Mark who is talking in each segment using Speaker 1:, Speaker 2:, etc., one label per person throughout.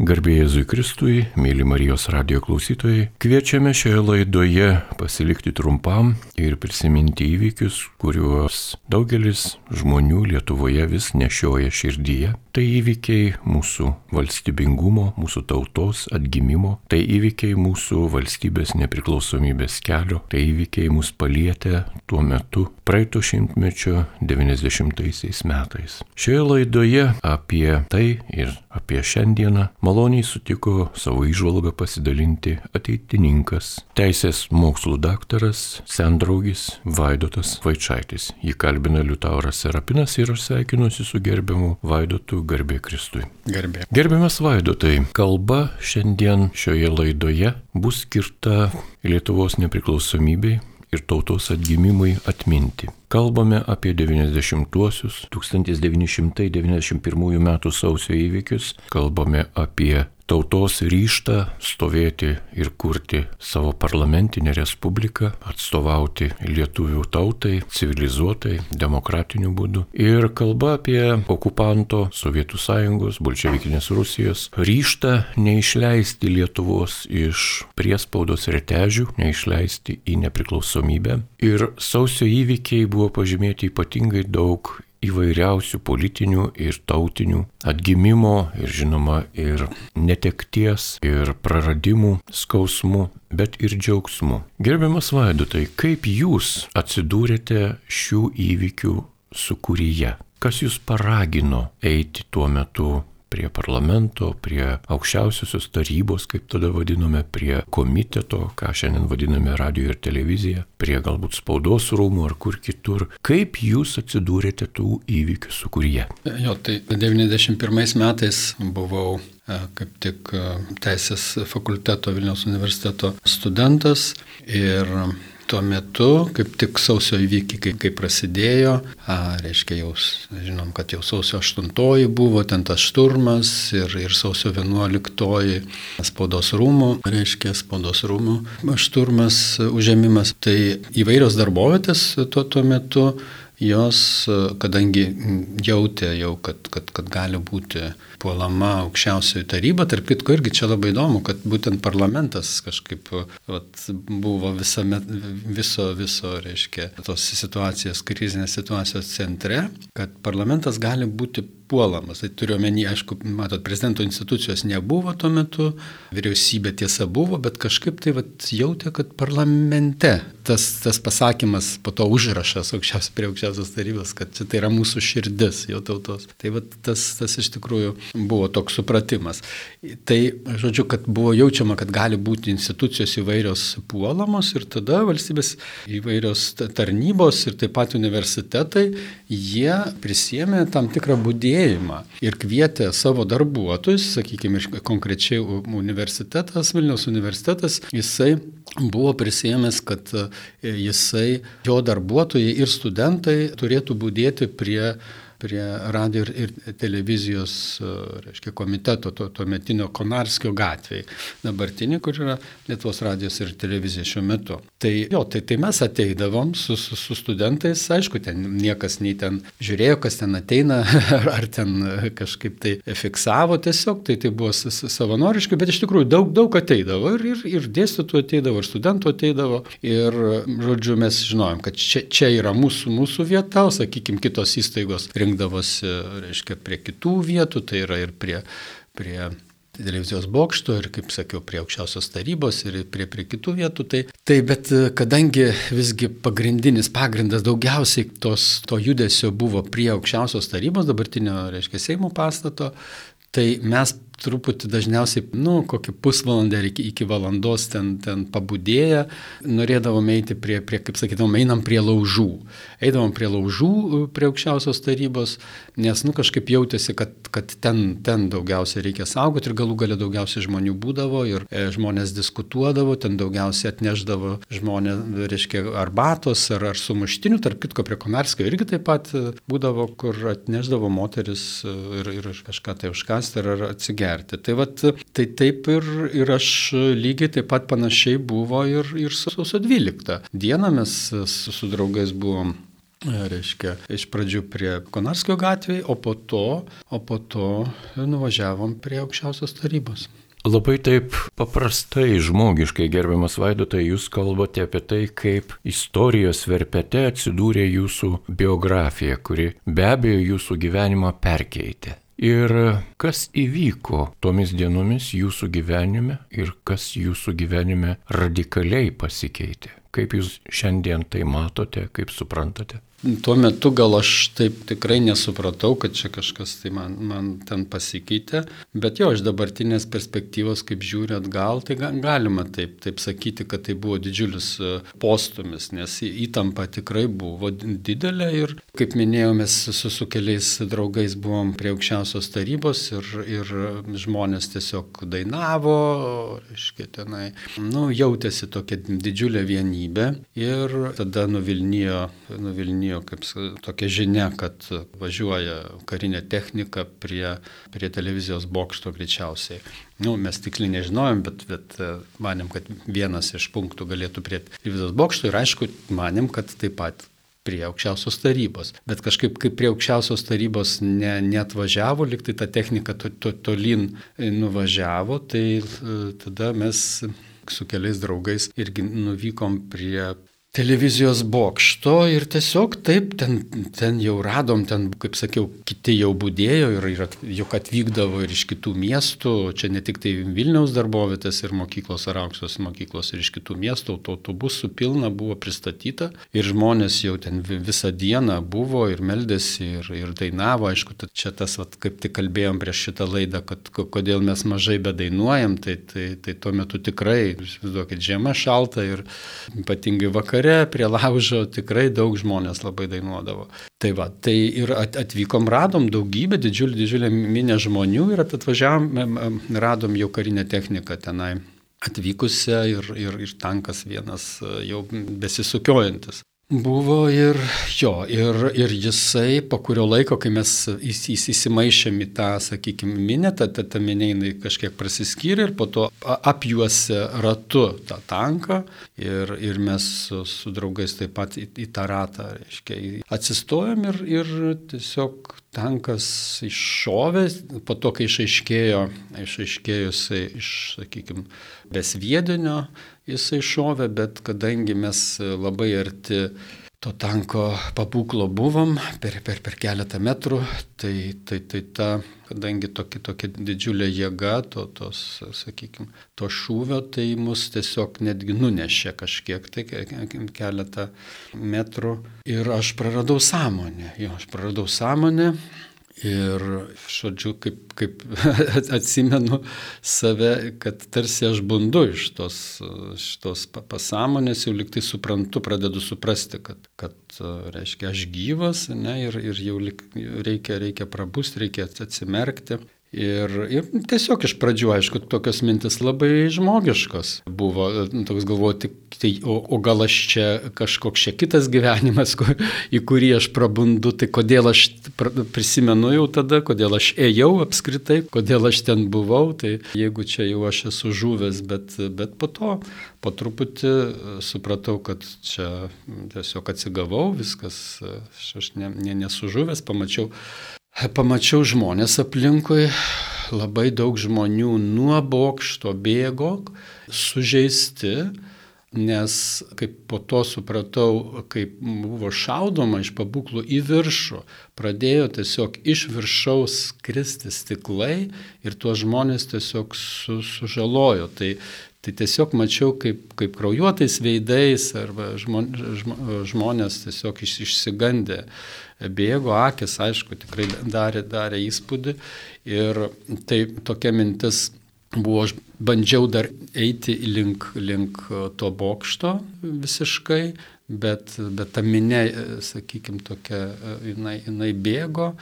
Speaker 1: Garbėjai Jėzui Kristui, mėly Marijos radio klausytojai, kviečiame šioje laidoje pasilikti trumpam ir prisiminti įvykius, kuriuos daugelis žmonių Lietuvoje vis nešioja širdyje. Tai įvykiai mūsų valstybingumo, mūsų tautos atgimimo, tai įvykiai mūsų valstybės nepriklausomybės kelio, tai įvykiai mus palietė tuo metu praeito šimtmečio 90 metais. Šioje laidoje apie tai ir apie šiandieną maloniai sutiko savo išvalgą pasidalinti ateitininkas, teisės mokslų daktaras, sendraugis Vaidotas Vaičaitis. Jį kalbina Liutauras Serapinas ir aš sveikinuosi su gerbiamu Vaidotu garbė Kristui.
Speaker 2: Garbė.
Speaker 1: Gerbiamas Vaidotai, kalba šiandien šioje laidoje bus skirta Lietuvos nepriklausomybei ir tautos atgimimui atminti. Kalbame apie 90-uosius, 1991 m. sausio įvykius, kalbame apie tautos ryštą stovėti ir kurti savo parlamentinę respubliką, atstovauti lietuvių tautai, civilizuotai, demokratiniu būdu. Ir kalba apie okupanto Sovietų sąjungos, bolševikinės Rusijos ryštą neišleisti Lietuvos iš priespaudos retežių, neišleisti į nepriklausomybę. Ir sausio įvykiai buvo pažymėti ypatingai daug įvairiausių politinių ir tautinių atgimimo ir žinoma ir netekties ir praradimų skausmų, bet ir džiaugsmų. Gerbiamas Vaidotai, kaip jūs atsidūrėte šių įvykių sukūryje? Kas jūs paragino eiti tuo metu prie parlamento, prie aukščiausiosios tarybos, kaip tada vadinome, prie komiteto, ką šiandien vadiname radio ir televizija, prie galbūt spaudos rūmų ar kur kitur. Kaip jūs atsidūrėte tų įvykių sukūryje?
Speaker 2: Jo, tai 91 metais buvau e, kaip tik e, Teisės fakulteto Vilniaus universiteto studentas ir tuo metu, kaip tik sausio įvykiai, kai, kai prasidėjo, a, reiškia, jau žinom, kad jau sausio 8 buvo ten tas šturmas ir, ir sausio 11 spaudos rūmų, reiškia, spaudos rūmų šturmas, užėmimas. Tai įvairios darbovietės tuo, tuo metu jos, kadangi jautė jau, kad, kad, kad gali būti puolama aukščiausioji taryba, tarp kitko irgi čia labai įdomu, kad būtent parlamentas kažkaip vat, buvo visame, viso, viso, reiškia, tos situacijos, krizinės situacijos centre, kad parlamentas gali būti puolamas. Tai turiu omeny, aišku, matot, prezidento institucijos nebuvo tuo metu, vyriausybė tiesa buvo, bet kažkaip tai vat, jautė, kad parlamente tas, tas pasakymas, po to užrašas aukščiausios prie aukščiausios tarybos, kad čia tai yra mūsų širdis, jo tautos. Tai vat, tas, tas iš tikrųjų buvo toks supratimas. Tai, žodžiu, kad buvo jaučiama, kad gali būti institucijos įvairios puolamos ir tada valstybės įvairios tarnybos ir taip pat universitetai, jie prisėmė tam tikrą būdėjimą judėjimą ir kvietė savo darbuotojus, sakykime, konkrečiai universitetas, Vilniaus universitetas, jisai buvo prisėmęs, kad e, jisai, jo darbuotojai ir studentai turėtų būdėti prie prie radio ir, ir televizijos, e, reiškia, komiteto, to, to metinio Konarskio gatvėje, dabartinė, kur yra Lietuvos radijos ir televizija šiuo metu. Tai jo, tai, tai mes ateidavom su, su, su studentais, aišku, ten niekas nei ten žiūrėjo, kas ten ateina, ar, ar ten kažkaip tai fiksavo tiesiog, tai tai buvo savanoriškai, bet iš tikrųjų daug, daug ateidavo ir, ir, ir dėstytojų ateidavo, ir studentų ateidavo. Ir, žodžiu, mes žinojom, kad čia, čia yra mūsų, mūsų vieta, sakykime, kitos įstaigos rinkti rinkdavosi, reiškia, prie kitų vietų, tai yra ir prie, prie televizijos bokšto ir, kaip sakiau, prie aukščiausios tarybos ir prie, prie kitų vietų. Tai, tai bet kadangi visgi pagrindinis pagrindas daugiausiai tos, to judesio buvo prie aukščiausios tarybos, dabartinio, reiškia, Seimo pastato, tai mes truputį dažniausiai, nu, kokį pusvalandį ar iki, iki valandos ten, ten pabudėję, norėdavom eiti prie, prie, kaip sakydavom, einam prie laužų. Eidavom prie laužų, prie aukščiausios tarybos, nes, nu, kažkaip jautėsi, kad, kad ten, ten daugiausiai reikia saugoti ir galų gale daugiausiai žmonių būdavo ir e, žmonės diskutuodavo, ten daugiausiai atneždavo žmonės, reiškia, arbatos ar, ar sumuštinių, tarp kitko prie Konarskio irgi taip pat e, būdavo, kur atneždavo moteris e, ir, ir kažką tai užkasti ar atsigerti gerti. Tai, vat, tai taip ir, ir aš lygiai taip pat panašiai buvo ir, ir sausio 12 dieną mes su, su draugais buvom reiškia, iš pradžių prie Konarskio gatvėje, o po to, o po to nuvažiavom prie aukščiausios tarybos.
Speaker 1: Labai taip paprastai, žmogiškai, gerbiamas Vaidotai, jūs kalbate apie tai, kaip istorijos verpete atsidūrė jūsų biografija, kuri be abejo jūsų gyvenimą perkeitė. Ir kas įvyko tomis dienomis jūsų gyvenime ir kas jūsų gyvenime radikaliai pasikeitė? Kaip jūs šiandien tai matote, kaip suprantate?
Speaker 2: Tuo metu gal aš taip tikrai nesupratau, kad čia kažkas tai man, man ten pasikeitė, bet jo, iš dabartinės perspektyvos, kaip žiūri atgal, tai galima taip, taip sakyti, kad tai buvo didžiulis e, postumis, nes įtampa tikrai buvo didelė ir, kaip minėjau, mes su, su keliais draugais buvom prie aukščiausios tarybos ir, ir žmonės tiesiog dainavo, reiškia, tenai, nu, jautėsi tokia didžiulė vienybė ir tada nuvilnijo, nuvilnijo nuvilnijo kaip tokia žinia, kad važiuoja karinė technika prie, prie televizijos bokšto greičiausiai. Nu, mes tiksliai nežinojom, bet, bet e, manėm, kad vienas iš punktų galėtų prie televizijos bokšto ir aišku, manėm, kad taip pat prie aukščiausios tarybos. Bet kažkaip, kai prie aukščiausios tarybos ne, neatvažiavo, liktai ta technika to, to, tolin nuvažiavo, tai e, tada mes su keliais draugais irgi nuvykom prie televizijos bokšto ir tiesiog taip, ten, ten jau radom, ten, kaip sakiau, kiti jau būdėjo ir, ir juk atvykdavo ir iš kitų miestų, čia ne tik tai Vilniaus darbovietės ir mokyklos ar aukštos mokyklos ir iš kitų miestų, autobusų pilna buvo pristatyta ir žmonės jau ten visą dieną buvo ir meldėsi ir, ir dainavo, aišku, čia tas, vat, kaip tik kalbėjom prieš šitą laidą, kad kodėl mes mažai bedainuojam, tai, tai, tai tuo metu tikrai, įsivaizduokit, žiema šalta ir ypatingai vakar vakare prie laužo tikrai daug žmonės labai dainuodavo. Tai va, tai ir atvykom, radom daugybę, didžiulį, didžiulę minę žmonių ir atvažiavom, radom jau karinę techniką tenai atvykusią ir, ir, ir tankas vienas jau besisukiojantis. Buvo ir jo, ir, ir jisai po kurio laiko, kai mes įsimaišėm į tą, sakykime, minę, ta, ta, ta minė jinai kažkiek prasiskyrė ir po to apjuose ratu tą tanką ir, ir mes su, su draugais taip pat į, į tą ratą, reiškia, atsistojom ir, ir tiesiog tankas iššovė, po to, kai išaiškėjo, išaiškėjusi iš, sakykime, besviedinio, jisai šovė, bet kadangi mes labai arti to tanko pabūklo buvom per, per, per keletą metrų, tai, tai, tai ta, kadangi tokia, tokia didžiulė jėga, to, tos, sakykime, to šūvio, tai mus tiesiog netgi nunešė kažkiek, tai keletą metrų ir aš praradau sąmonę. Jo, aš praradau sąmonę Ir, žodžiu, kaip, kaip atsimenu save, kad tarsi aš bundu iš tos, tos pasąmonės, jau liktai suprantu, pradedu suprasti, kad, kad reiškia, aš gyvas ne, ir, ir jau lik, reikia, reikia prabusti, reikia atsimerkti. Ir, ir tiesiog iš pradžių, aišku, tokios mintis labai žmogiškos buvo, toks galvoti, tai, o, o gal aš čia kažkoks čia kitas gyvenimas, kur, į kurį aš prabundu, tai kodėl aš prisimenu jau tada, kodėl aš ėjau apskritai, kodėl aš ten buvau, tai jeigu čia jau aš esu žuvęs, bet, bet po to, po truputį supratau, kad čia tiesiog atsigavau, viskas, aš ne, ne, nesu žuvęs, pamačiau Pamačiau žmonės aplinkui, labai daug žmonių nuo bokšto bėgo, sužeisti, nes kaip po to supratau, kaip buvo šaudoma iš pabūklų į viršų, pradėjo tiesiog iš viršaus kristi stiklai ir tuos žmonės tiesiog su, sužalojo. Tai Tai tiesiog mačiau, kaip, kaip kraujuotais veidais arba žmonės tiesiog iš, išsigandė bėgo, akis, aišku, tikrai darė, darė įspūdį. Ir tai tokia mintis buvo, aš bandžiau dar eiti link, link to bokšto visiškai, bet, bet ta minė, sakykime, tokia, jinai, jinai bėgo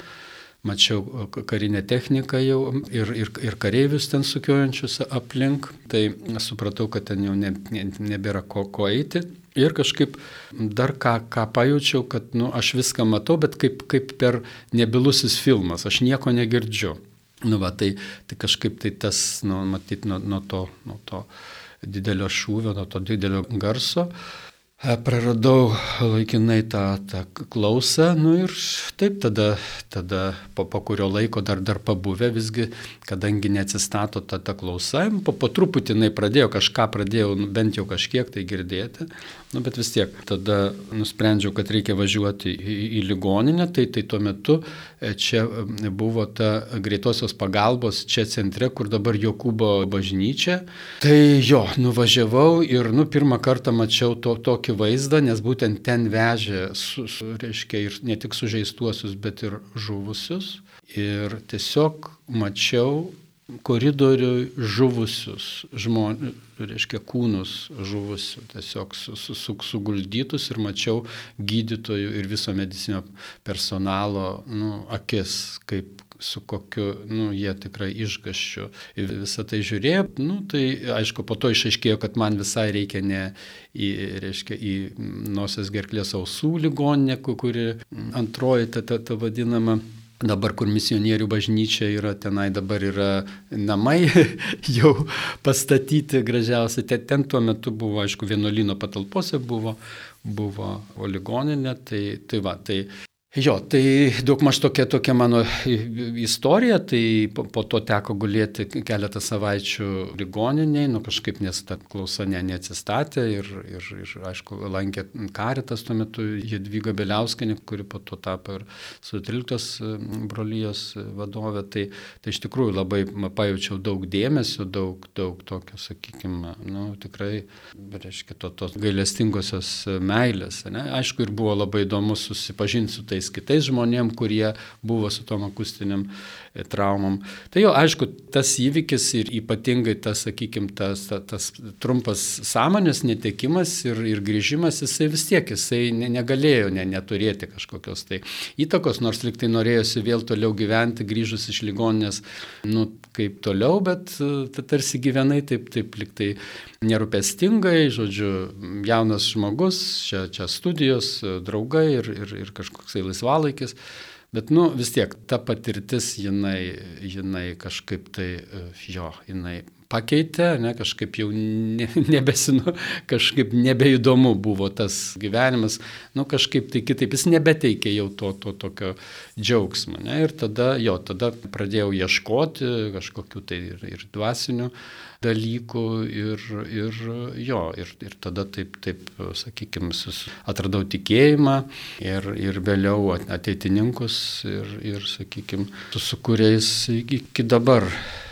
Speaker 2: mačiau karinę techniką jau ir, ir, ir kareivius ten sukiojančius aplink, tai supratau, kad ten jau ne, ne, nebėra ko, ko eiti. Ir kažkaip dar ką, ką pajaučiau, kad nu, aš viską matau, bet kaip, kaip per nebilusis filmas, aš nieko negirdžiu. Nu, va, tai, tai kažkaip tai tas, nu, matyt, nuo, nuo, to, nuo to didelio šūvio, nuo to didelio garso, praradau laikinai tą, tą klausą, nu ir taip tada, tada po, po kurio laiko dar, dar pabuvę visgi, kadangi neatsistato ta, ta klausa, po, po truputį jinai pradėjo kažką, pradėjau nu, bent jau kažkiek tai girdėti, nu, bet vis tiek tada nusprendžiau, kad reikia važiuoti į, į ligoninę, tai, tai tuo metu e, čia buvo ta greitosios pagalbos čia centre, kur dabar Jokūbo bažnyčia. Tai jo, nuvažiavau ir, nu, pirmą kartą mačiau to, tokį tokį vaizdą, nes būtent ten vežė, su, su, reiškia, ir ne tik sužeistuosius, bet ir žuvusius. Ir tiesiog mačiau koridoriui žuvusius žmonės, reiškia kūnus žuvusių, tiesiog su, su, su, suguldytus ir mačiau gydytojų ir viso medicinio personalo nu, akis, kaip, su kokiu, nu, jie tikrai išgaščiu visą tai žiūrėjo, nu, tai aišku, po to išaiškėjo, kad man visai reikia ne į, reiškia, į nosies gerklės ausų ligoninę, kuri antroji ta, ta, ta vadinama Dabar, kur misionierių bažnyčia yra, tenai dabar yra namai jau pastatyti gražiausi. Ten, ten tuo metu buvo, aišku, vienuolino patalpose buvo, buvo ligoninė. Tai, tai va, tai Jo, tai daugmaž tokia, tokia mano istorija, tai po, po to teko gulėti keletą savaičių ligoniniai, nu kažkaip nes ta klausa ne, neatsistatė ir, ir, ir, aišku, lankė karitas tuo metu Jadvyga Beliauskinė, kuri po to tapo ir su 13 brolyjos vadovė, tai, tai iš tikrųjų labai pajaučiau daug dėmesio, daug, daug tokio, sakykime, nu tikrai, reiškia, to, tos gailestingosios meilės. Ne? Aišku, ir buvo labai įdomu susipažinti su tais kitais žmonėm, kurie buvo su tom akustiniam e, traumom. Tai jau, aišku, tas įvykis ir ypatingai tas, sakykime, tas, tas, tas trumpas sąmonės netekimas ir, ir grįžimas, jisai vis tiek, jisai ne, negalėjo ne, neturėti kažkokios tai įtakos, nors liktai norėjosi vėl toliau gyventi, grįžus iš ligoninės, nu, kaip toliau, bet tarsi gyvenai taip, taip liktai nerūpestingai, žodžiu, jaunas žmogus, čia, čia studijos, draugai ir, ir, ir kažkoksai laisvalaikis. Bet, nu, vis tiek, ta patirtis, jinai, jinai kažkaip tai, jo, jinai pakeitė, ne, kažkaip jau ne, nebesinu, kažkaip nebeįdomu buvo tas gyvenimas, nu kažkaip tai kitaip, jis nebeteikė jau to, to tokio džiaugsmo. Ne, ir tada, jo, tada pradėjau ieškoti kažkokių tai ir, ir dvasinių dalykų ir, ir jo, ir, ir tada taip, taip sakykime, atradau tikėjimą ir, ir vėliau ateitininkus ir, ir sakykime, su kuriais iki dabar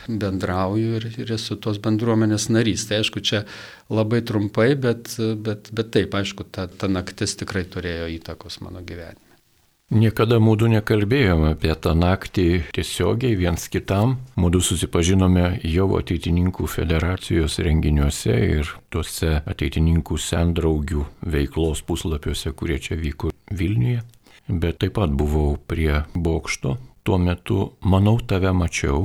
Speaker 2: bendrauju ir, ir esu tos bendruomenės narys. Tai aišku, čia labai trumpai, bet, bet, bet taip, aišku, ta, ta naktis tikrai turėjo įtakos mano gyvenime.
Speaker 1: Niekada mūdu nekalbėjome apie tą naktį tiesiogiai viens kitam. Mūdu susipažinome jau ateitininkų federacijos renginiuose ir tuose ateitininkų sendraugių veiklos puslapiuose, kurie čia vyko Vilniuje. Bet taip pat buvau prie bokšto. Tuo metu, manau, tave mačiau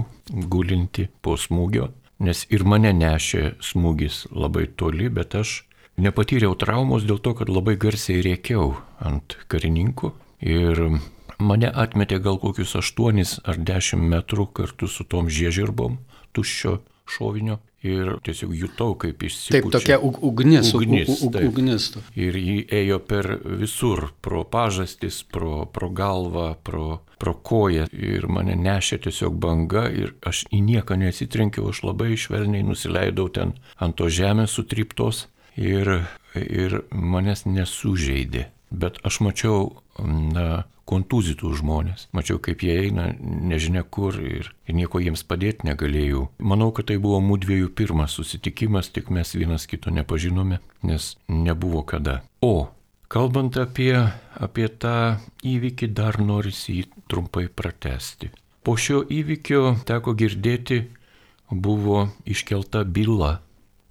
Speaker 1: gulinti po smūgio, nes ir mane nešė smūgis labai toli, bet aš nepatyriau traumos dėl to, kad labai garsiai rėkiau ant karininkų ir mane atmetė gal kokius 8 ar 10 metrų kartu su tom žiežirbom tuščio šovinio ir tiesiog jutau, kaip išsipučia.
Speaker 2: Taip, tokia ugnis,
Speaker 1: ugnis.
Speaker 2: Ug, ug, ugnis.
Speaker 1: Ir jį ėjo per visur, pro pažastis, pro, pro galvą, pro, pro koją ir mane nešė tiesiog banga ir aš į nieką neatsitrenkiau, aš labai švelniai nusileidau ten ant to žemės sutryptos ir, ir manęs nesužeidė. Bet aš mačiau na, kontūzytų žmonės. Mačiau, kaip jie eina nežinia kur ir, ir nieko jiems padėti negalėjau. Manau, kad tai buvo mūdviejų pirmas susitikimas, tik mes vienas kito nepažinome, nes nebuvo kada. O, kalbant apie, apie tą įvykį, dar norisi jį trumpai pratesti. Po šio įvykio teko girdėti, buvo iškelta byla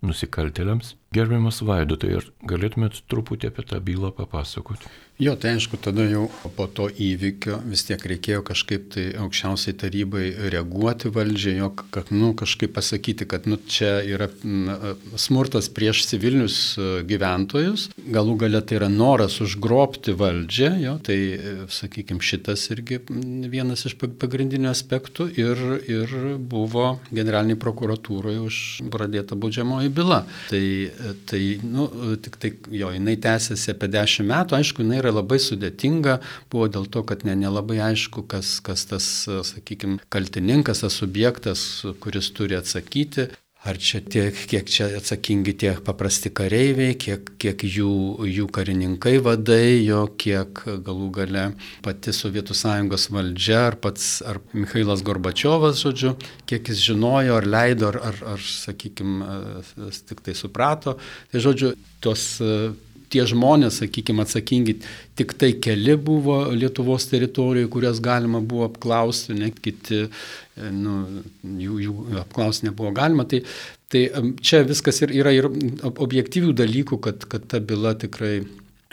Speaker 1: nusikaltėliams. Gerbiamas Vaidotai, ar galėtumėt truputį apie tą bylą papasakoti?
Speaker 2: Jo, tai aišku, tada jau po to įvykio vis tiek reikėjo kažkaip tai aukščiausiai tarybai reaguoti valdžiai, jo, kad, nu, kažkaip pasakyti, kad, nu, čia yra smurtas prieš civilinius e, gyventojus, galų galia tai yra noras užgrobti valdžią, jo, tai, e, sakykime, šitas irgi vienas iš pagrindinių aspektų ir, ir buvo generaliniai prokuratūrai už pradėta baudžiamoji byla. Tai tai, nu, tik tai jo, jinai tęsiasi apie dešimt metų, aišku, jinai yra labai sudėtinga, buvo dėl to, kad ne, nelabai aišku, kas, kas tas, sakykime, kaltininkas, tas subjektas, kuris turi atsakyti. Ar čia tiek, kiek čia atsakingi tie paprasti kareiviai, kiek, kiek jų, jų karininkai vadai, jo kiek galų gale pati Sovietų sąjungos valdžia, ar pats, ar Mikhailas Gorbačiovas, žodžiu, kiek jis žinojo, ar leido, ar, ar, ar sakykime, tik tai suprato. Tai, žodžiu, tos tie žmonės, sakykime, atsakingi, tik tai keli buvo Lietuvos teritorijoje, kurias galima buvo apklausti, ne kiti, e, nu, jų, jų apklausti nebuvo galima. Tai, tai čia viskas ir, yra ir objektyvių dalykų, kad, kad ta byla tikrai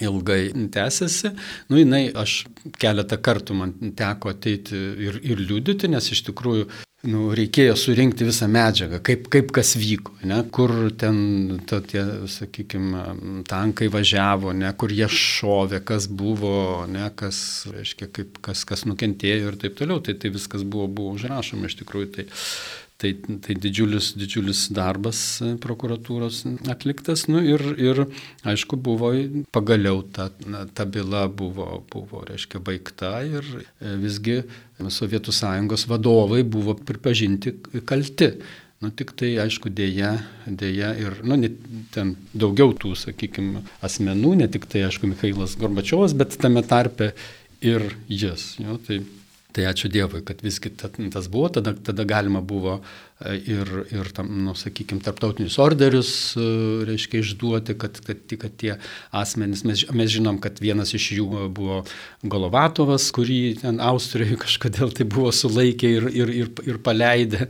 Speaker 2: ilgai tęsiasi. Nu, jinai, aš keletą kartų man teko ateiti ir, ir liudyti, nes iš tikrųjų nu, reikėjo surinkti visą medžiagą, kaip, kaip kas vyko, ne, kur ten to, tie, sakykime, tankai važiavo, ne, kur jie šovė, kas buvo, ne, kas, reiškia, kaip, kas, kas nukentėjo ir taip toliau. Tai, tai viskas buvo, buvo užrašoma iš tikrųjų. Tai, Tai, tai didžiulis, didžiulis darbas prokuratūros atliktas. Nu, ir, ir aišku, buvo pagaliau ta, ta byla buvo, buvo reiškia, baigta ir e, visgi Sovietų sąjungos vadovai buvo pripažinti kalti. Nu, tik tai, aišku, dėja, dėja ir, nu, net, ten daugiau tų, sakykime, asmenų, ne tik tai, aišku, Mikhailas Gorbačiovas, bet tame tarpe ir jis. Jo, tai Tai ačiū Dievui, kad visgi tas buvo, tada, tada galima buvo ir, ir tam, nu, sakykime, tarptautinius orderius, e, reiškia, išduoti, kad, kad, kad tie asmenys, mes, mes žinom, kad vienas iš jų buvo Golovatovas, kurį ten Austrijoje kažkodėl tai buvo sulaikę ir, ir, ir, ir paleidę.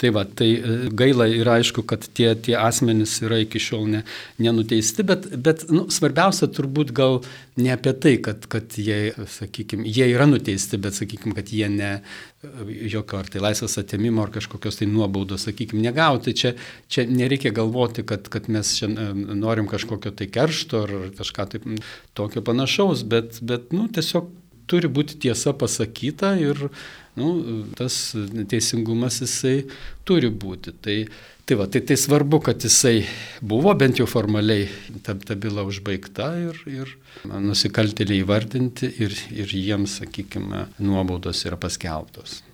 Speaker 2: Tai va, tai e, gaila ir aišku, kad tie, tie asmenys yra iki šiol ne, nenuteisti, bet, bet nu, svarbiausia turbūt gal ne apie tai, kad, kad jie, sakykime, jie yra nuteisti, bet, sakykime, kad jie ne jokio ar tai laisvės atėmimo ar kažkokios tai nuobaudos, sakykime, negauti. Čia, čia nereikia galvoti, kad, kad mes čia e, norim kažkokio tai keršto ar kažką taip tokio panašaus, bet, bet nu, tiesiog turi būti tiesa pasakyta ir nu, tas teisingumas jisai turi būti. Tai, tai, va, tai, tai svarbu, kad jisai buvo bent jau formaliai ta, ta byla užbaigta ir, ir nusikaltėliai įvardinti ir, ir jiems, sakykime, nuobaudos yra paskelbtos.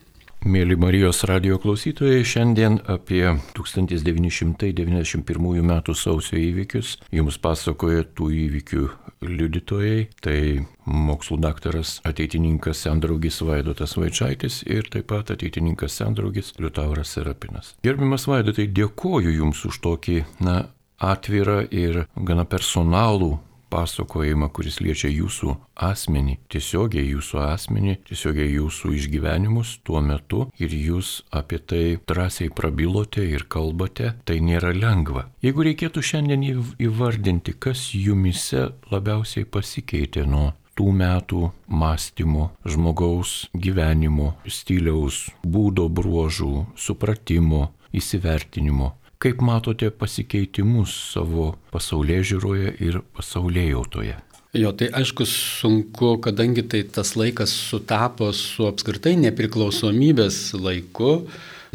Speaker 1: Mėly Marijos radio klausytojai, šiandien apie 1991 m. sausio įvykius jums pasakoja tų įvykių liudytojai. Tai mokslų daktaras ateitininkas Sendraugis Vaidotas Vaičiaitis ir taip pat ateitininkas Sendraugis Liutauras Serapinas. Gerbimas Vaidotai, dėkoju Jums už tokį, na, atvirą ir gana personalų pasakojimą, kuris liečia jūsų asmenį, tiesiogiai jūsų asmenį, tiesiogiai jūsų išgyvenimus tuo metu ir jūs apie tai drąsiai prabilote ir kalbate, tai nėra lengva. Jeigu reikėtų šiandien įvardinti, kas jumise labiausiai pasikeitė nuo tų metų mąstymo, žmogaus gyvenimo, stiliaus, būdo bruožų, supratimo, įsivertinimo, Kaip matote pasikeitimus savo pasaulyje žiūroje ir pasaulyje jautoje?
Speaker 2: Jo, tai aišku sunku, kadangi tai tas laikas sutapo su apskritai nepriklausomybės laiku,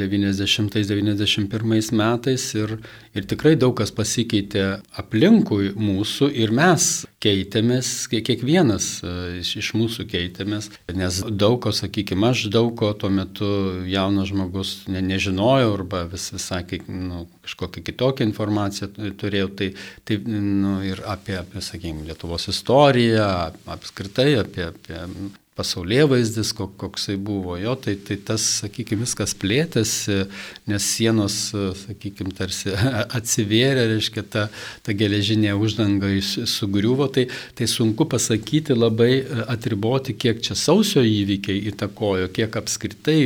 Speaker 2: 90-91 metais ir, ir tikrai daug kas pasikeitė aplinkui mūsų ir mes keitėmės, kiekvienas e, iš, iš mūsų keitėmės, nes daug ko, sakykime, aš daug ko tuo metu jaunas žmogus ne, nežinojau arba vis, visai nu, kažkokią kitokią informaciją turėjau, tai, tai nu, ir apie, apie sakykime, Lietuvos istoriją, apskritai apie, apie pasaulyje vaizdis, koksai buvo jo, tai, tai tas, sakykime, viskas plėtėsi, nes sienos, sakykime, tarsi atsivėrė, reiškia, ta, ta geležinė uždanga sugriuvo, tai, tai sunku pasakyti labai atriboti, kiek čia sausio įvykiai įtakojo, kiek apskritai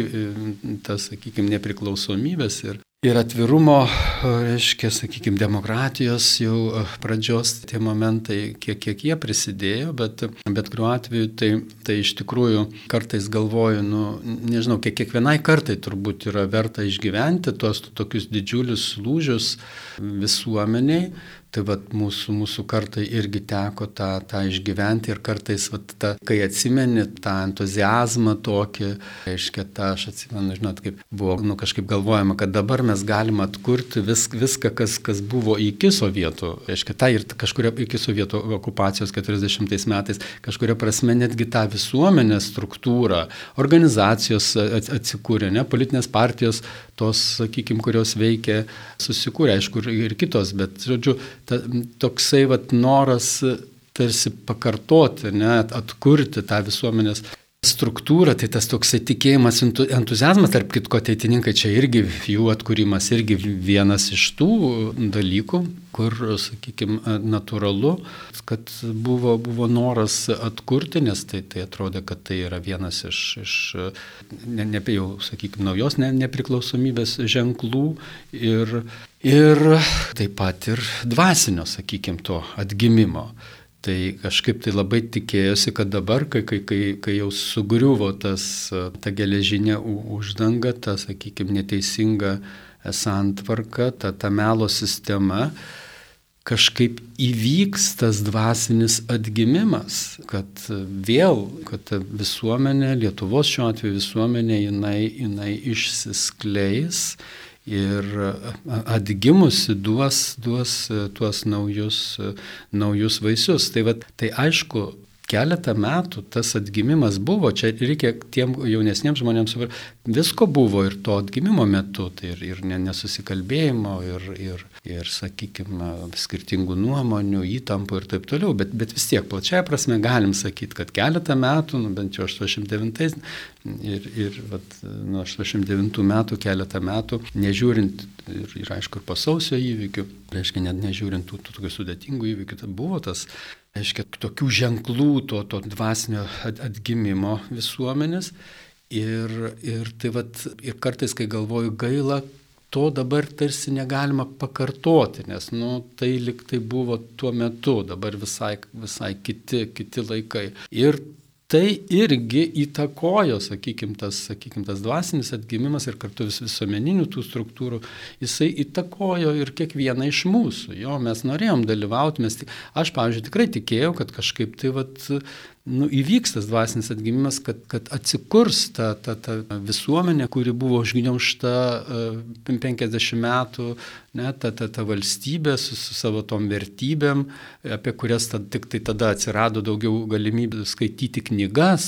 Speaker 2: tas, sakykime, nepriklausomybės ir, ir atvirumo, reiškia, sakykime, demokratijos jau e, pradžios tie momentai, kiek, kiek jie prisidėjo, bet, bet kuriuo atveju tai, tai iš tikrųjų kartais galvoju, nu, nežinau, kiek kiekvienai kartai turbūt yra verta išgyventi tuos tokius didžiulius lūžius visuomeniai, Tai vat, mūsų, mūsų kartai irgi teko tą, tą išgyventi ir kartais, vat, ta, kai atsimeni tą entuzijazmą tokį, reiškia, tą aš atsimenu, žinot, kaip buvo nu, kažkaip galvojama, kad dabar mes mes galim atkurti vis, viską, kas, kas buvo iki sovietų, reiškia, tai ir kažkuria iki sovietų okupacijos 40 metais, kažkuria prasme netgi tą visuomenės struktūrą, organizacijos atsikūrė, ne, politinės partijos, tos, sakykime, kurios veikia, susikūrė, aišku, ir kitos, bet, žodžiu, ta, toksai vat, noras tarsi pakartoti, ne, atkurti tą visuomenės struktūrą, tai tas toksai tikėjimas, entuzijazmas, tarp kitko ateitininkai čia irgi, jų atkūrimas irgi vienas iš tų dalykų, kur, sakykime, natūralu, kad buvo, buvo noras atkurti, nes tai, tai atrodė, kad tai yra vienas iš, iš ne, ne, jau, sakykime, naujos ne, nepriklausomybės ženklų ir, ir taip pat ir dvasinio, sakykime, to atgimimo. Tai kažkaip tai labai tikėjosi, kad dabar, kai, kai, kai, kai jau sugriuvo tas, ta geležinė uždanga, ta, sakykime, neteisinga santvarka, ta, ta melo sistema, kažkaip įvyks tas dvasinis atgimimas, kad vėl, kad visuomenė, Lietuvos šiuo atveju visuomenė, jinai, jinai išsiskleis ir atgimusi duos, duos tuos naujus, naujus vaisius. Tai, va, tai aišku, keletą metų tas atgimimas buvo, čia reikia tiem jaunesniems žmonėms, visko buvo ir to atgimimo metu, tai ir, ir nesusikalbėjimo, ir, ir, ir sakykime, skirtingų nuomonių, įtampų ir taip toliau, bet, bet vis tiek plačiai prasme galim sakyti, kad keletą metų, nu, bent jau 89 ir, ir vat, nuo 89 metų keletą metų, nežiūrint ir, ir aišku, ir pasausio įvykių, reiškia, net nežiūrint tų, tų tokių sudėtingų įvykių, tai buvo tas, reiškia, tokių ženklų to, to dvasinio atgimimo visuomenės. Ir, ir tai vat, ir kartais, kai galvoju gaila, to dabar tarsi negalima pakartoti, nes nu, tai lik tai buvo tuo metu, dabar visai, visai kiti, kiti laikai. Ir tai irgi įtakojo, sakykime, tas, sakykim, tas dvasinis atgimimas ir kartu vis visuomeninių tų struktūrų, jisai įtakojo ir kiekvieną iš mūsų. Jo, mes norėjom dalyvauti, mes, aš, pavyzdžiui, tikrai tikėjau, kad kažkaip tai vat, nu, įvyks tas dvasinis atgimimas, kad, kad atsikurs ta, ta, ta visuomenė, kuri buvo užgniaušta uh, e, 50 metų, ne, ta, ta, ta valstybė su, su savo tom vertybėm, apie kurias tad, tik tai tada atsirado daugiau galimybių skaityti knygas,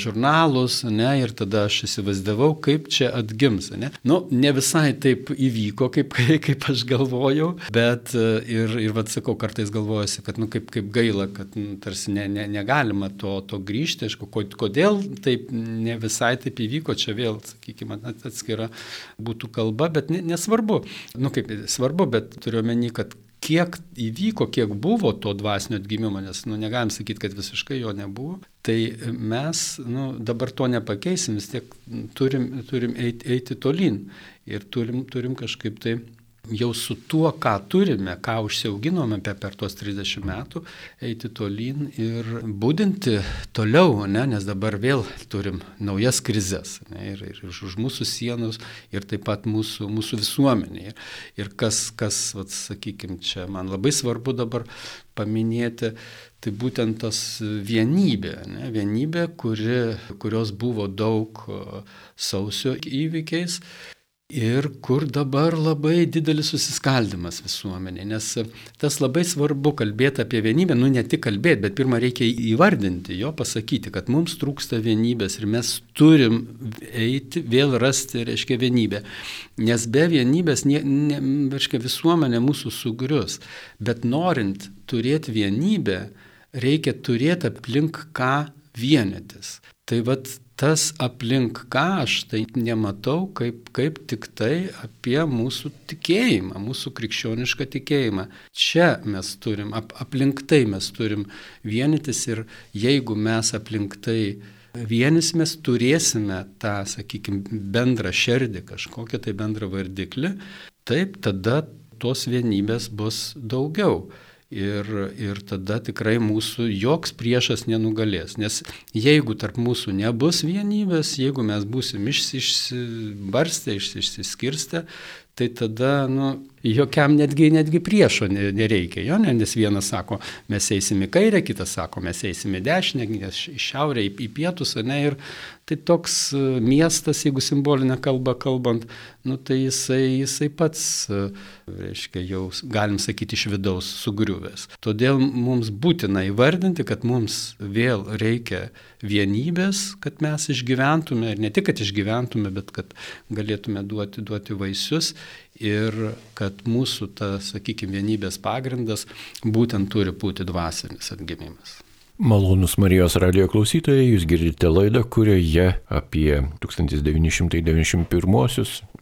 Speaker 2: žurnalus, ne, ir tada aš įsivaizdavau, kaip čia atgims. Ne, nu, ne visai taip įvyko, kaip, kaip aš galvojau, bet e, ir, ir vad sakau, kartais galvojasi, kad nu, kaip, kaip gaila, kad nu, tarsi ne, ne, negalima negalima to, to grįžti, aišku, kodėl taip ne visai taip įvyko, čia vėl, sakykime, atskira būtų kalba, bet nesvarbu, nu kaip svarbu, bet turiu omeny, kad kiek įvyko, kiek buvo to dvasinio atgimimo, nes nu, negalim sakyti, kad visiškai jo nebuvo, tai mes nu, dabar to nepakeisim, vis tiek turim, turim eiti, eiti tolyn ir turim, turim kažkaip tai jau su tuo, ką turime, ką užsiauginome per, per tuos 30 metų, eiti tolyn ir būdinti toliau, ne, nes dabar vėl turim naujas krizės ne, ir, ir už mūsų sienos ir taip pat mūsų, mūsų visuomenėje. Ir kas, kas vat, sakykime, čia man labai svarbu dabar paminėti, tai būtent tas vienybė, ne, vienybė, kuri, kurios buvo daug sausio įvykiais ir kur dabar labai didelis susiskaldimas visuomenė. Nes tas labai svarbu kalbėti apie vienybę, nu ne tik kalbėti, bet pirmą reikia įvardinti, jo pasakyti, kad mums trūksta vienybės ir mes turim eiti, vėl rasti, reiškia, vienybę. Nes be vienybės, ne, ne, reiškia, visuomenė mūsų sugrius. Bet norint turėti vienybę, reikia turėti aplink ką vienytis. Tai vad tas aplink ką aš tai nematau kaip, kaip tik tai apie mūsų tikėjimą, mūsų krikščionišką tikėjimą. Čia mes turim, ap, aplink tai mes turim vienytis ir jeigu mes aplink tai vienysimės, turėsime tą, sakykime, bendrą šerdį, kažkokią tai bendrą vardiklį, taip tada tos vienybės bus daugiau. Ir, ir tada tikrai mūsų joks priešas nenugalės. Nes jeigu tarp mūsų nebus vienybės, jeigu mes būsim išsibarstę, išsiskirstę, tai tada nu, jokiam netgi, netgi priešo nereikia. Jo, ne? Nes vienas sako, mes eisime į kairę, kitas sako, mes eisime į dešinę, į šiaurę, į, į pietus, ne, ir tai toks e, miestas, jeigu simbolinę kalbą kalbant, nu, tai jisai, jisai pats, e, reiškia, jau galim sakyti iš vidaus sugriuvęs. Todėl mums būtina įvardinti, kad mums vėl reikia vienybės, kad mes išgyventume, ir ne tik, kad išgyventume, bet kad galėtume duoti, duoti vaisius ir kad mūsų, ta, sakykime, vienybės pagrindas būtent turi būti dvasinis atgimimas.
Speaker 1: Malonus Marijos radio klausytojai, jūs girdite laidą, kurioje apie 1991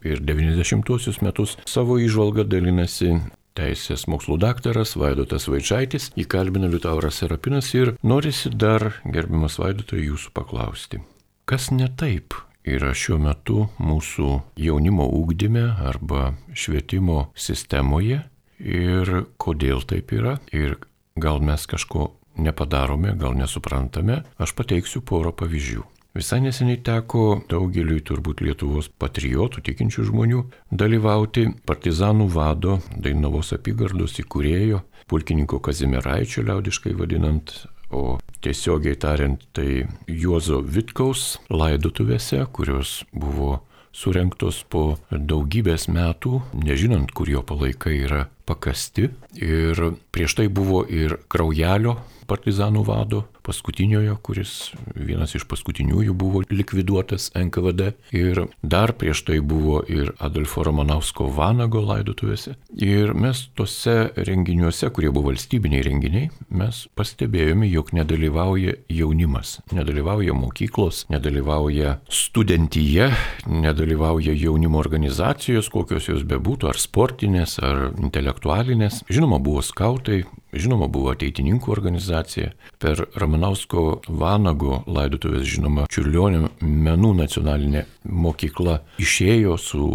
Speaker 1: ir 90 metus savo įžvalgą dalinasi teisės mokslų daktaras Vaidotas Vaičaitis, įkalbina Liutauras Serapinas ir norisi dar, gerbiamas Vaidotai, jūsų paklausti. Kas ne taip yra šiuo metu mūsų jaunimo ūkdyme arba švietimo sistemoje ir kodėl taip yra ir gal mes kažko nepadarome, gal nesuprantame, aš pateiksiu porą pavyzdžių. Visai neseniai teko daugeliui turbūt Lietuvos patriotų tikinčių žmonių dalyvauti partizanų vado Dainavos apygardos įkūrėjo, pulkininko Kazimieraičio liaudiškai vadinant, o tiesiogiai tariant tai Juozo Vitkaus laidotuvėse, kurios buvo surinktos po daugybės metų, nežinant, kur jo palaikai yra pakasti. Ir prieš tai buvo ir kraujelio partizanų vado, paskutiniojo, kuris vienas iš paskutiniųjų buvo likviduotas NKVD. Ir dar prieš tai buvo ir Adolfo Romanausko Vanago laidotuvėse. Ir mes tose renginiuose, kurie buvo valstybiniai renginiai, mes pastebėjome, jog nedalyvauja jaunimas, nedalyvauja mokyklos, nedalyvauja studentyje, nedalyvauja jaunimo organizacijos, kokios jos bebūtų, ar sportinės, ar intelektualinės. Žinoma, buvo skautai, Žinoma, buvo ateitininkų organizacija. Per Ramanausko Vanago laidotuvės, žinoma, Čiurlionio menų nacionalinė mokykla išėjo su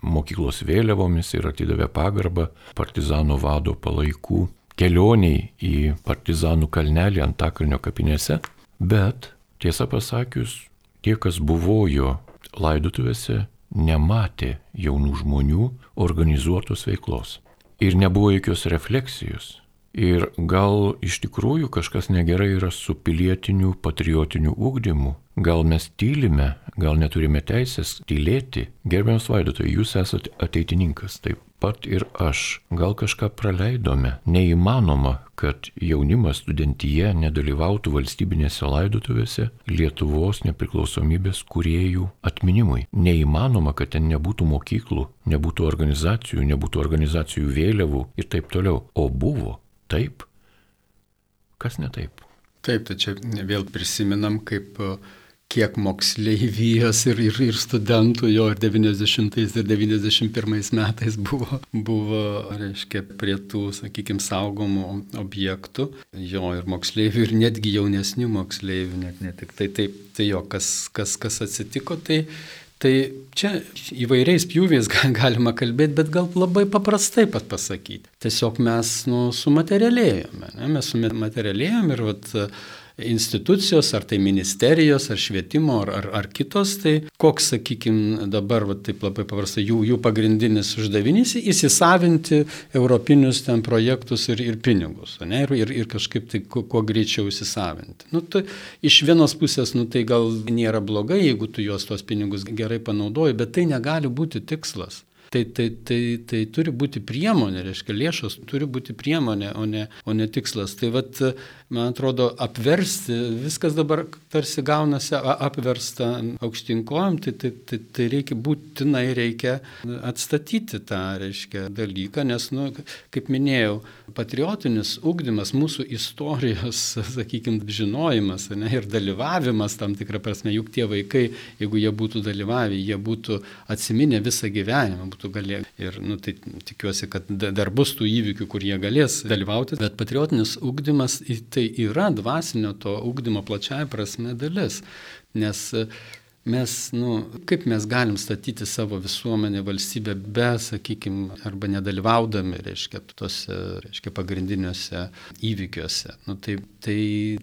Speaker 1: mokyklos vėliavomis ir atidavė pagarbą partizanų vado palaikų kelioniai į partizanų kalnelį Antakalnio kapinėse. Bet, tiesą pasakius, tie, kas buvo jo laidotuvėse, nematė jaunų žmonių organizuotos veiklos. Ir nebuvo jokios refleksijos Ir gal iš tikrųjų kažkas negerai yra su pilietiniu, patriotiniu ūkdymu. Gal mes tylime, gal neturime teisės tylėti. Gerbiamas vaidotojai, jūs esate ateitininkas, taip pat ir aš. Gal kažką praleidome. Neįmanoma, kad jaunimas studentyje nedalyvautų valstybinėse laidotuvėse Lietuvos nepriklausomybės kuriejų atminimui. Neįmanoma, kad ten nebūtų mokyklų, nebūtų organizacijų, nebūtų organizacijų vėliavų ir taip toliau. O buvo taip, kas ne taip.
Speaker 2: Taip, tai čia vėl prisiminam, kaip kiek moksleivijos ir, ir, ir studentų jo ir 90 ir 91 metais buvo, buvo reiškia, prie tų, sakykime, saugomų objektų, jo ir moksleivių, ir netgi jaunesnių moksleivių, net ne tik tai taip, tai jo, kas, kas, kas atsitiko, tai Tai čia įvairiais pjūviais galima kalbėti, bet gal labai paprastai pat pasakyti. Tiesiog mes nu, sumaterialėjome, ne? mes sumaterialėjome ir vat, institucijos, ar tai ministerijos, ar švietimo, ar, ar, ar kitos, tai koks, sakykime, dabar, va, taip labai paprastai, jų, jų pagrindinis uždavinys - įsisavinti europinius ten projektus ir, ir pinigus, ne, ir, ir, ir kažkaip tai kuo, kuo greičiau įsisavinti. Nu, tai, iš vienos pusės, nu, tai gal nėra blogai, jeigu tu juos tos pinigus gerai panaudoji, bet tai negali būti tikslas. Tai, tai, tai, tai turi būti priemonė, reiškia, lėšos turi būti priemonė, o ne, o ne tikslas. Tai vad, man atrodo, apversti, viskas dabar tarsi gaunasi apversta aukštinkojom, tai, tai, tai, tai reikia būtinai reikia atstatyti tą, reiškia, dalyką, nes, nu, kaip minėjau, patriotinis ugdymas, mūsų istorijos, sakykime, žinojimas ne, ir dalyvavimas tam tikrą prasme, juk tie vaikai, jeigu jie būtų dalyvavę, jie būtų atsiminę visą gyvenimą, būtų galėję. Ir nu, tai tikiuosi, kad dar bus tų įvykių, kur jie galės dalyvauti, bet patriotinis ugdymas tai yra dvasinio to ugdymo plačiaja prasme dalis. Nes mes, nu, kaip mes galim statyti savo visuomenę, valstybę be, sakykime, arba nedalyvaudami, reiškia, tose, reiškia, pagrindiniuose įvykiuose. Nu, tai, tai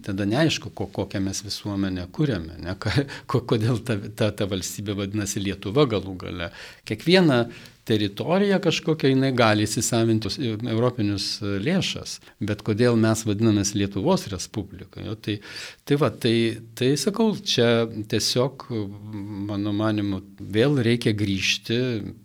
Speaker 2: tada neaišku, ko, kokią mes visuomenę kūrėme, ne, ko, kodėl ta, ta, ta valstybė vadinasi Lietuva galų gale. Kiekviena teritorija kažkokia, jinai gali įsisavinti europinius lėšas, bet kodėl mes vadinamės Lietuvos Respublika. Jo, tai, tai va, tai, tai sakau, čia tiesiog, mano manimu, vėl reikia grįžti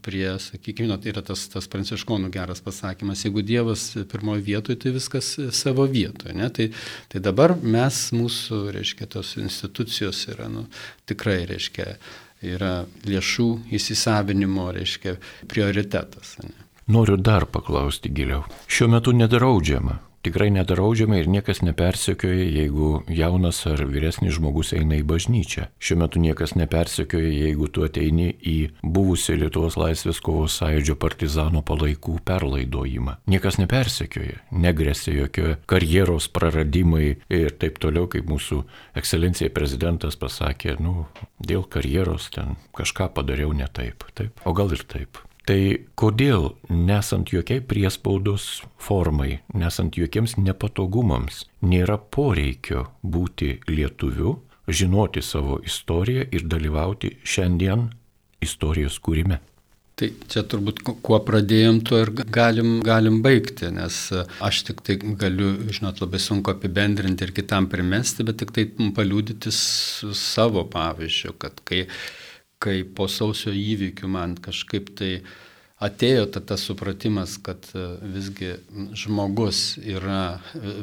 Speaker 2: prie, sakykime, tai yra tas, tas pranciškonų geras pasakymas, jeigu Dievas pirmoje vietoje, tai viskas savo vietoje. Ne? Tai, tai dabar mes, mūsų, reiškia, tos institucijos yra, nu, tikrai, reiškia, yra lėšų įsisavinimo, reiškia, prioritetas. Ne?
Speaker 1: Noriu dar paklausti giliau. Šiuo metu nedraudžiama tikrai nedraudžiama ir niekas nepersekioja, jeigu jaunas ar vyresnis žmogus eina į bažnyčią. Šiuo metu niekas nepersekioja, jeigu tu ateini į buvusią Lietuvos laisvės kovos sąjūdžio partizano palaikų perlaidojimą. Niekas nepersekioja, negresia jokio karjeros praradimai ir taip toliau, kaip mūsų ekscelencija prezidentas pasakė, nu, dėl karjeros ten kažką padariau ne taip. Taip, o gal ir taip. Tai kodėl, nesant jokiai priespaudos formai, nesant jokiems nepatogumams, nėra poreikio būti lietuviu, žinoti savo istoriją ir dalyvauti šiandien istorijos kūrime?
Speaker 2: Tai čia turbūt kuo pradėjom, tuo ir galim, galim baigti, nes aš tik tai galiu, žinot, labai sunku apibendrinti ir kitam primesti, bet tik tai paliūdyti savo pavyzdžių, kad kai kai po sausio įvykių man kažkaip tai atėjo ta, tas supratimas, kad e, visgi žmogus yra e,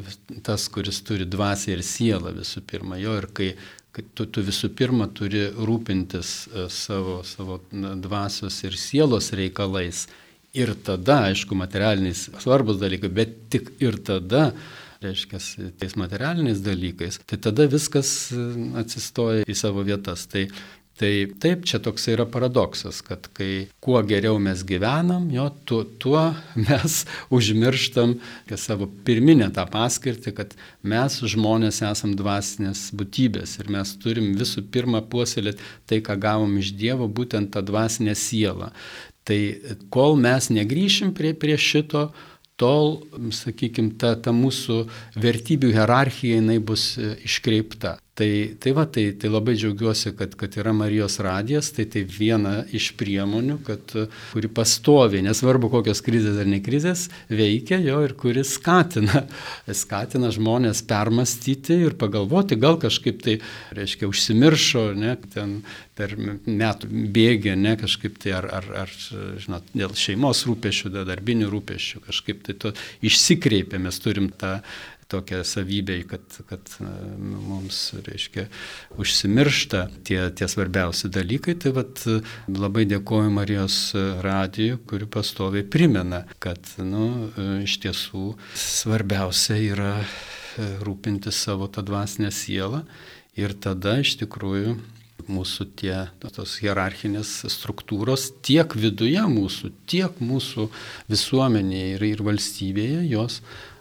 Speaker 2: tas, kuris turi dvasę ir sielą visų pirma jo ir kai, kai tu, tu visų pirma turi rūpintis e, savo, savo dvasios ir sielos reikalais ir tada, aišku, materialiniais svarbus dalykai, bet tik ir tada reiškia, tais materialiniais dalykais, tai tada viskas atsistoja į savo vietas. Tai Tai taip, čia toks yra paradoksas, kad kai kuo geriau mes gyvenam, jo, tuo, tuo mes užmirštam savo pirminę tą paskirtį, kad mes žmonės esam dvasinės būtybės ir mes turim visų pirma puoselėti tai, ką gavom iš Dievo, būtent tą dvasinę sielą. Tai kol mes negryšim prie, prie šito, tol, sakykime, ta, ta mūsų vertybių hierarchija jinai bus iškreipta. Tai, tai va, tai, tai labai džiaugiuosi, kad, kad yra Marijos radijas, tai tai viena iš priemonių, kad, kuri pastovi, nesvarbu kokios krizės ar ne krizės, veikia jo ir kuri skatina, skatina žmonės permastyti ir pagalvoti, gal kažkaip tai, reiškia, užsimiršo, ne, ten per metų bėgį, ne, kažkaip tai, ar, ar, ar žinot, dėl šeimos rūpešių, darbinių rūpešių, kažkaip tai to išsikreipia, mes turim tą tokia savybė, kad, kad e, mums, reiškia, užsimiršta tie, tie svarbiausi dalykai. Tai vat, labai dėkoju Marijos radijui, kuri pastoviai primena, kad nu, e, iš tiesų svarbiausia yra e, rūpinti savo tą dvasinę sielą ir tada iš tikrųjų mūsų tie tos hierarchinės struktūros tiek viduje mūsų, tiek mūsų visuomenėje ir, ir valstybėje jos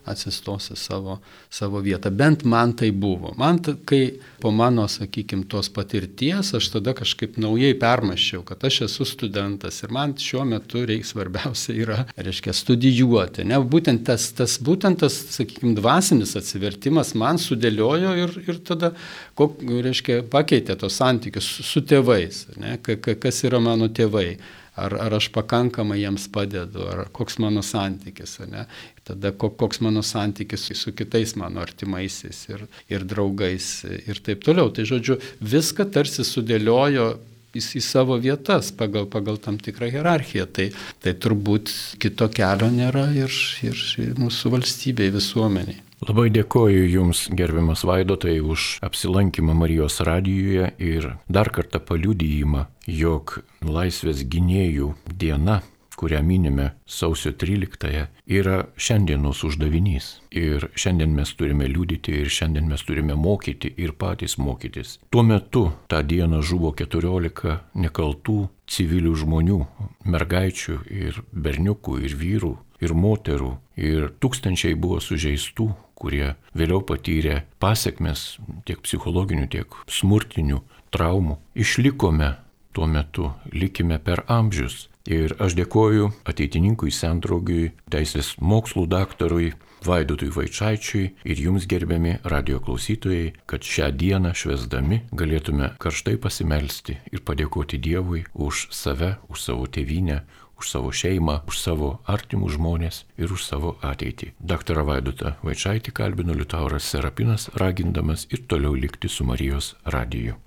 Speaker 2: atsistos į savo, savo vietą. Bent man tai buvo. Man, kai po mano, sakykime, tos patirties, aš tada kažkaip naujai permaščiau, kad aš esu studentas ir man šiuo metu reikia svarbiausia yra, reiškia, studijuoti. Ne, būtent tas, tas, būtent tas, sakykime, dvasinis atsivertimas man sudėliojo ir, ir tada, kok, reiškia, pakeitė tos santykius su, su tėvais, ne, kas yra mano tėvai ar, ar aš pakankamai jiems padedu, ar koks mano santykis, ne? Tada koks mano santykis su kitais mano artimaisiais ir, ir draugais ir taip toliau. Tai žodžiu, viską tarsi sudėliojo į, į savo vietas pagal, pagal tam tikrą hierarchiją. Tai, tai turbūt kito kelio nėra ir, ir mūsų valstybei, visuomeniai.
Speaker 1: Labai dėkoju Jums, gerbiamas Vaidotai, už apsilankymą Marijos radijoje ir dar kartą paliudyjimą, jog Laisvės gynėjų diena kurią minime sausio 13-ąją, yra šiandienos uždavinys. Ir šiandien mes turime liūdyti ir šiandien mes turime mokyti ir patys mokytis. Tuo metu tą dieną žuvo 14 nekaltų civilių žmonių, mergaičių ir berniukų ir vyrų ir moterų ir tūkstančiai buvo sužeistų, kurie vėliau patyrė pasiekmes tiek psichologinių, tiek smurtinių traumų. Išlikome tuo metu, likime per amžius. Ir aš dėkoju ateitininkui Sendraugiui, teisės mokslų daktarui Vaidutui Vaičaičiui ir jums gerbiami radio klausytojai, kad šią dieną švesdami galėtume karštai pasimelsti ir padėkoti Dievui už save, už savo tėvynę, už savo šeimą, už savo artimus žmonės ir už savo ateitį. Dr. Vaidutą Vaičiaitį kalbino Liutauras Serapinas, ragindamas ir toliau likti su Marijos radiju.